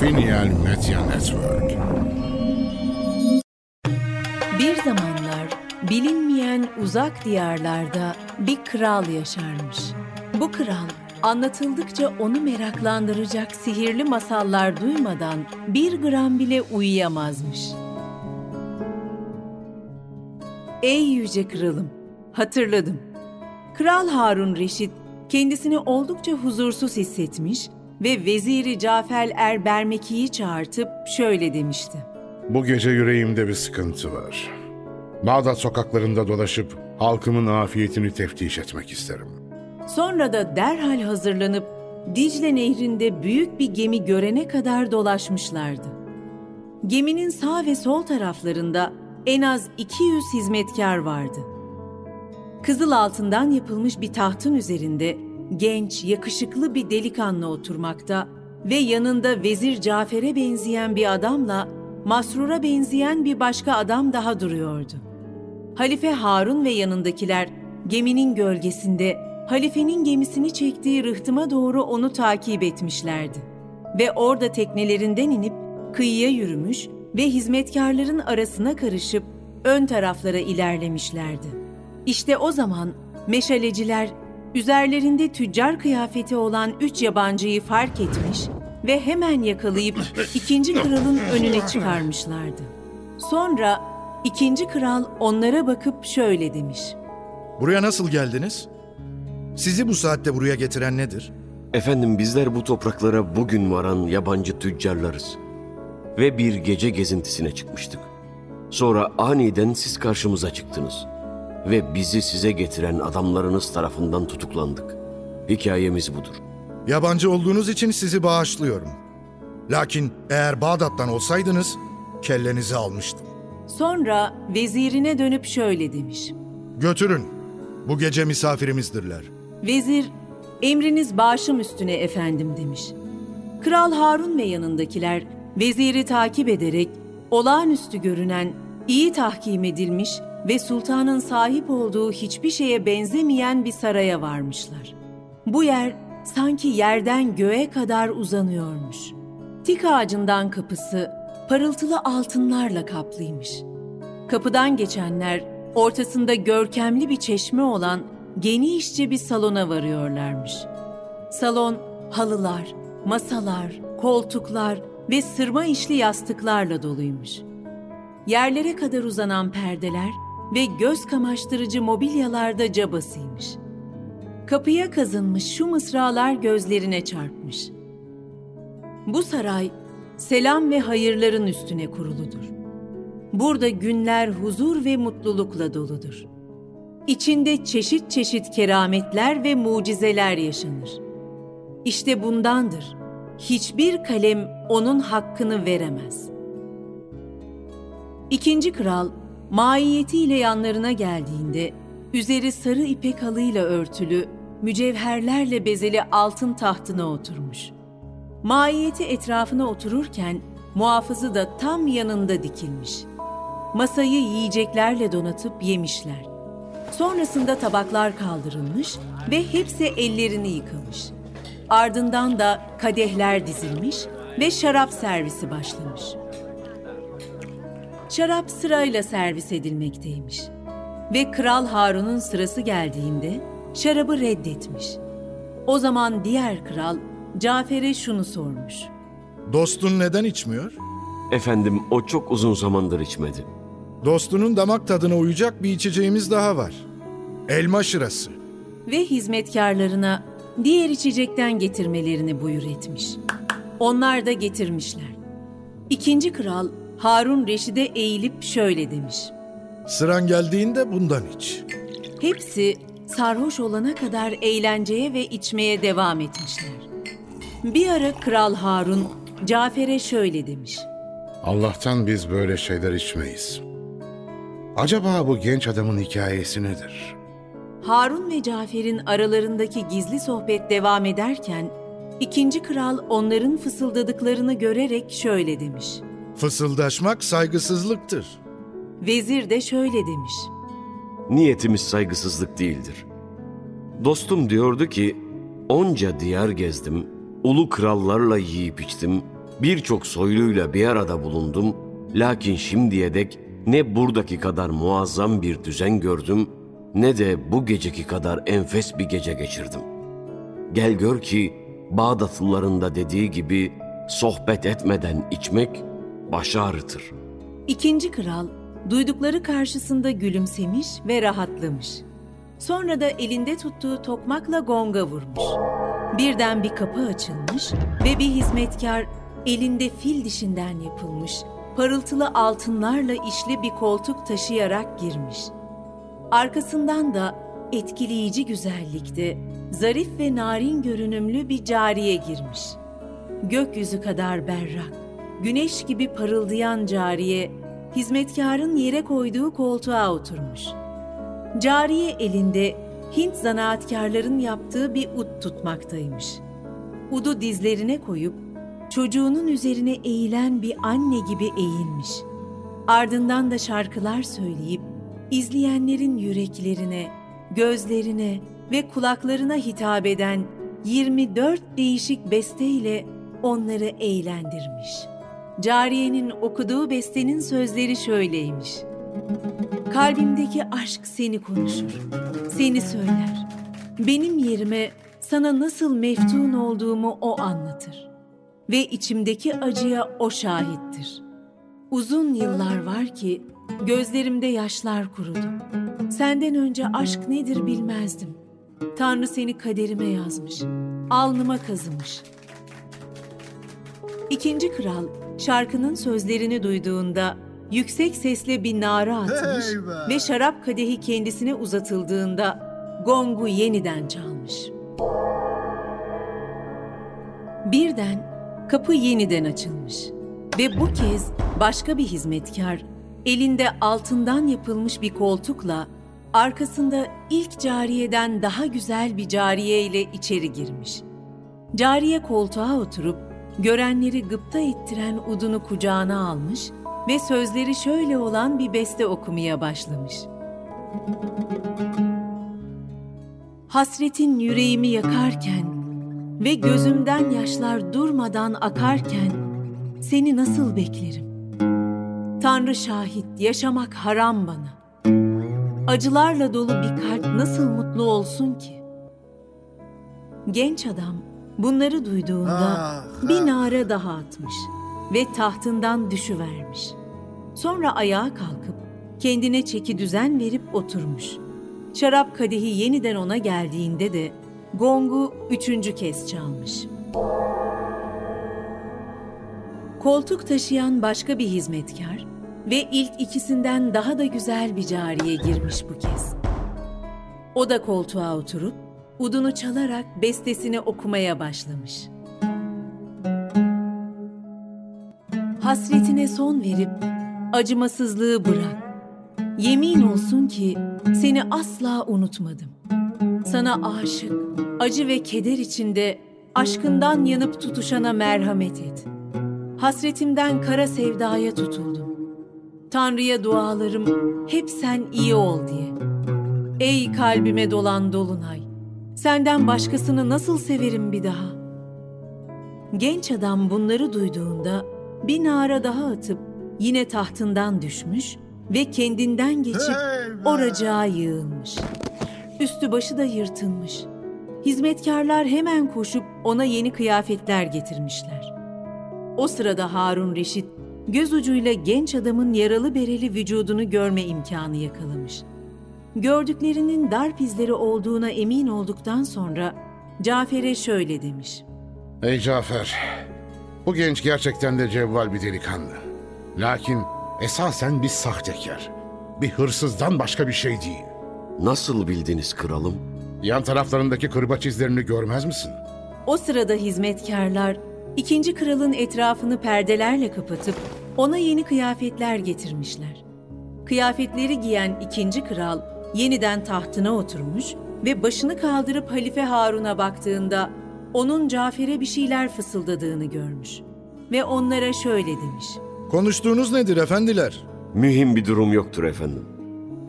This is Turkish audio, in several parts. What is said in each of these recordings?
Finial Media Network. Bir zamanlar bilinmeyen uzak diyarlarda bir kral yaşarmış. Bu kral anlatıldıkça onu meraklandıracak sihirli masallar duymadan bir gram bile uyuyamazmış. Ey yüce kralım, hatırladım. Kral Harun Reşit kendisini oldukça huzursuz hissetmiş ve veziri Cafer Er Bermeki'yi çağırtıp şöyle demişti. Bu gece yüreğimde bir sıkıntı var. Bağdat sokaklarında dolaşıp halkımın afiyetini teftiş etmek isterim. Sonra da derhal hazırlanıp Dicle Nehri'nde büyük bir gemi görene kadar dolaşmışlardı. Geminin sağ ve sol taraflarında en az 200 hizmetkar vardı. Kızıl altından yapılmış bir tahtın üzerinde genç, yakışıklı bir delikanlı oturmakta ve yanında Vezir Cafer'e benzeyen bir adamla Masrur'a benzeyen bir başka adam daha duruyordu. Halife Harun ve yanındakiler geminin gölgesinde halifenin gemisini çektiği rıhtıma doğru onu takip etmişlerdi. Ve orada teknelerinden inip kıyıya yürümüş ve hizmetkarların arasına karışıp ön taraflara ilerlemişlerdi. İşte o zaman meşaleciler üzerlerinde tüccar kıyafeti olan üç yabancıyı fark etmiş ve hemen yakalayıp ikinci kralın önüne çıkarmışlardı. Sonra ikinci kral onlara bakıp şöyle demiş. Buraya nasıl geldiniz? Sizi bu saatte buraya getiren nedir? Efendim bizler bu topraklara bugün varan yabancı tüccarlarız. Ve bir gece gezintisine çıkmıştık. Sonra aniden siz karşımıza çıktınız. Ve bizi size getiren adamlarınız tarafından tutuklandık. Hikayemiz budur. Yabancı olduğunuz için sizi bağışlıyorum. Lakin eğer Bağdat'tan olsaydınız kellenizi almıştım. Sonra vezirine dönüp şöyle demiş. Götürün. Bu gece misafirimizdirler. Vezir, emriniz başım üstüne efendim demiş. Kral Harun ve yanındakiler veziri takip ederek olağanüstü görünen, iyi tahkim edilmiş ve sultanın sahip olduğu hiçbir şeye benzemeyen bir saraya varmışlar. Bu yer sanki yerden göğe kadar uzanıyormuş. Tik ağacından kapısı parıltılı altınlarla kaplıymış. Kapıdan geçenler ortasında görkemli bir çeşme olan genişçe bir salona varıyorlarmış. Salon halılar, masalar, koltuklar ve sırma işli yastıklarla doluymuş. Yerlere kadar uzanan perdeler ve göz kamaştırıcı mobilyalar da cabasıymış. Kapıya kazınmış şu mısralar gözlerine çarpmış. Bu saray selam ve hayırların üstüne kuruludur. Burada günler huzur ve mutlulukla doludur. İçinde çeşit çeşit kerametler ve mucizeler yaşanır. İşte bundandır. Hiçbir kalem onun hakkını veremez. İkinci kral maiyetiyle yanlarına geldiğinde üzeri sarı ipek halıyla örtülü, mücevherlerle bezeli altın tahtına oturmuş. Maiyeti etrafına otururken muhafızı da tam yanında dikilmiş. Masayı yiyeceklerle donatıp yemişler. Sonrasında tabaklar kaldırılmış ve hepsi ellerini yıkamış. Ardından da kadehler dizilmiş ve şarap servisi başlamış. Şarap sırayla servis edilmekteymiş. Ve Kral Harun'un sırası geldiğinde şarabı reddetmiş. O zaman diğer kral Cafer'e şunu sormuş. Dostun neden içmiyor? Efendim o çok uzun zamandır içmedi. Dostunun damak tadına uyacak bir içeceğimiz daha var. Elma şırası. Ve hizmetkarlarına diğer içecekten getirmelerini buyur etmiş. Onlar da getirmişler. İkinci kral Harun Reşid'e eğilip şöyle demiş. Sıran geldiğinde bundan iç. Hepsi sarhoş olana kadar eğlenceye ve içmeye devam etmişler. Bir ara Kral Harun Cafer'e şöyle demiş. Allah'tan biz böyle şeyler içmeyiz. Acaba bu genç adamın hikayesi nedir? Harun ve Cafer'in aralarındaki gizli sohbet devam ederken ikinci kral onların fısıldadıklarını görerek şöyle demiş. Fısıldaşmak saygısızlıktır. Vezir de şöyle demiş. Niyetimiz saygısızlık değildir. Dostum diyordu ki, onca diyar gezdim, ulu krallarla yiyip içtim, Birçok soyluyla bir arada bulundum. Lakin şimdiye dek ne buradaki kadar muazzam bir düzen gördüm ne de bu geceki kadar enfes bir gece geçirdim. Gel gör ki Bağdatlıların da dediği gibi sohbet etmeden içmek başı ağrıtır. İkinci kral duydukları karşısında gülümsemiş ve rahatlamış. Sonra da elinde tuttuğu tokmakla gonga vurmuş. Birden bir kapı açılmış ve bir hizmetkar elinde fil dişinden yapılmış, parıltılı altınlarla işli bir koltuk taşıyarak girmiş. Arkasından da etkileyici güzellikte, zarif ve narin görünümlü bir cariye girmiş. Gökyüzü kadar berrak, güneş gibi parıldayan cariye, hizmetkarın yere koyduğu koltuğa oturmuş. Cariye elinde Hint zanaatkarların yaptığı bir ud tutmaktaymış. Udu dizlerine koyup çocuğunun üzerine eğilen bir anne gibi eğilmiş. Ardından da şarkılar söyleyip izleyenlerin yüreklerine, gözlerine ve kulaklarına hitap eden 24 değişik besteyle onları eğlendirmiş. Cariye'nin okuduğu bestenin sözleri şöyleymiş. Kalbimdeki aşk seni konuşur, seni söyler. Benim yerime sana nasıl meftun olduğumu o anlatır. Ve içimdeki acıya o şahittir. Uzun yıllar var ki gözlerimde yaşlar kurudu. Senden önce aşk nedir bilmezdim. Tanrı seni kaderime yazmış, alnıma kazımış. İkinci kral şarkının sözlerini duyduğunda yüksek sesle bir nara atmış Eyvah! ve şarap kadehi kendisine uzatıldığında gongu yeniden çalmış. Birden kapı yeniden açılmış ve bu kez başka bir hizmetkar elinde altından yapılmış bir koltukla arkasında ilk cariyeden daha güzel bir cariye ile içeri girmiş. Cariye koltuğa oturup görenleri gıpta ettiren udunu kucağına almış ve sözleri şöyle olan bir beste okumaya başlamış. Hasretin yüreğimi yakarken ve gözümden yaşlar durmadan akarken seni nasıl beklerim? Tanrı şahit yaşamak haram bana. Acılarla dolu bir kalp nasıl mutlu olsun ki? Genç adam bunları duyduğunda Ah, bir ah. nare daha atmış ve tahtından düşüvermiş. Sonra ayağa kalkıp kendine çeki düzen verip oturmuş. Şarap kadehi yeniden ona geldiğinde de gongu üçüncü kez çalmış. Koltuk taşıyan başka bir hizmetkar ve ilk ikisinden daha da güzel bir cariye girmiş bu kez. O da koltuğa oturup udunu çalarak bestesini okumaya başlamış. Hasretine son verip acımasızlığı bırak. Yemin olsun ki seni asla unutmadım. Sana aşık, acı ve keder içinde aşkından yanıp tutuşana merhamet et. Hasretimden kara sevdaya tutuldum. Tanrı'ya dualarım hep sen iyi ol diye. Ey kalbime dolan dolunay, senden başkasını nasıl severim bir daha? Genç adam bunları duyduğunda bir nara daha atıp yine tahtından düşmüş ve kendinden geçip oracağa yığılmış. Üstü başı da yırtılmış. Hizmetkarlar hemen koşup ona yeni kıyafetler getirmişler. O sırada Harun Reşit göz ucuyla genç adamın yaralı bereli vücudunu görme imkanı yakalamış. Gördüklerinin darp izleri olduğuna emin olduktan sonra Cafer'e şöyle demiş. Ey Cafer, bu genç gerçekten de cevval bir delikanlı. Lakin esasen bir sahtekar. Bir hırsızdan başka bir şey değil. Nasıl bildiniz kralım? Yan taraflarındaki kırbaç izlerini görmez misin? O sırada hizmetkarlar ikinci kralın etrafını perdelerle kapatıp ona yeni kıyafetler getirmişler. Kıyafetleri giyen ikinci kral yeniden tahtına oturmuş ve başını kaldırıp Halife Harun'a baktığında onun Cafer'e bir şeyler fısıldadığını görmüş. Ve onlara şöyle demiş. Konuştuğunuz nedir efendiler? Mühim bir durum yoktur efendim.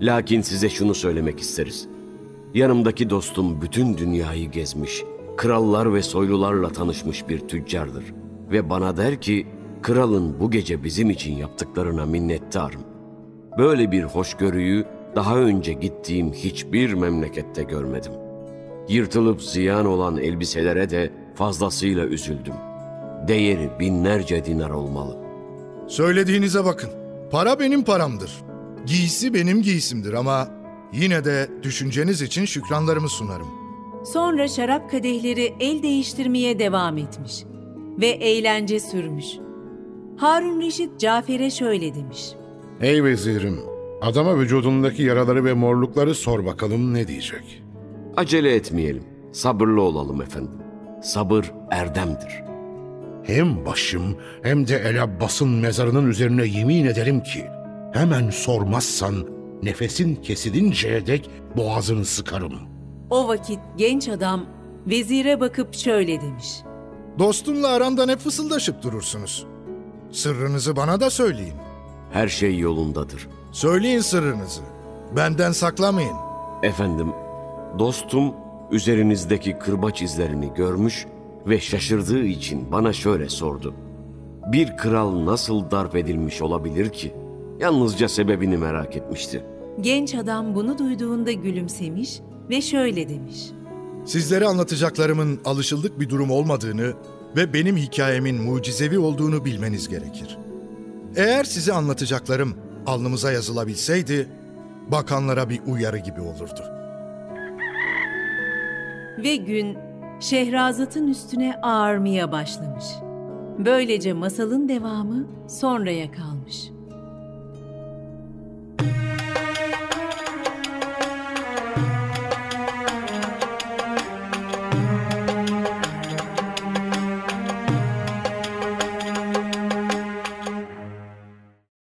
Lakin size şunu söylemek isteriz. Yanımdaki dostum bütün dünyayı gezmiş, krallar ve soylularla tanışmış bir tüccardır. ve bana der ki kralın bu gece bizim için yaptıklarına minnettarım. Böyle bir hoşgörüyü daha önce gittiğim hiçbir memlekette görmedim. Yırtılıp ziyan olan elbiselere de fazlasıyla üzüldüm. Değeri binlerce dinar olmalı. Söylediğinize bakın. Para benim paramdır. Giysi benim giysimdir ama yine de düşünceniz için şükranlarımı sunarım. Sonra şarap kadehleri el değiştirmeye devam etmiş ve eğlence sürmüş. Harun Reşit Cafer'e şöyle demiş. Ey vezirim, adama vücudundaki yaraları ve morlukları sor bakalım ne diyecek. Acele etmeyelim. Sabırlı olalım efendim. Sabır erdemdir. Hem başım hem de El Abbas'ın mezarının üzerine yemin ederim ki hemen sormazsan nefesin kesilinceye dek boğazını sıkarım. O vakit genç adam vezire bakıp şöyle demiş. Dostumla aramda ne fısıldaşıp durursunuz? Sırrınızı bana da söyleyin. Her şey yolundadır. Söyleyin sırrınızı. Benden saklamayın. Efendim, dostum üzerinizdeki kırbaç izlerini görmüş ve şaşırdığı için bana şöyle sordu. Bir kral nasıl darp edilmiş olabilir ki? Yalnızca sebebini merak etmişti. Genç adam bunu duyduğunda gülümsemiş ve şöyle demiş. Sizlere anlatacaklarımın alışıldık bir durum olmadığını ve benim hikayemin mucizevi olduğunu bilmeniz gerekir. Eğer size anlatacaklarım alnımıza yazılabilseydi, bakanlara bir uyarı gibi olurdu. Ve gün Şehrazat'ın üstüne ağarmaya başlamış. Böylece masalın devamı sonraya kalmış.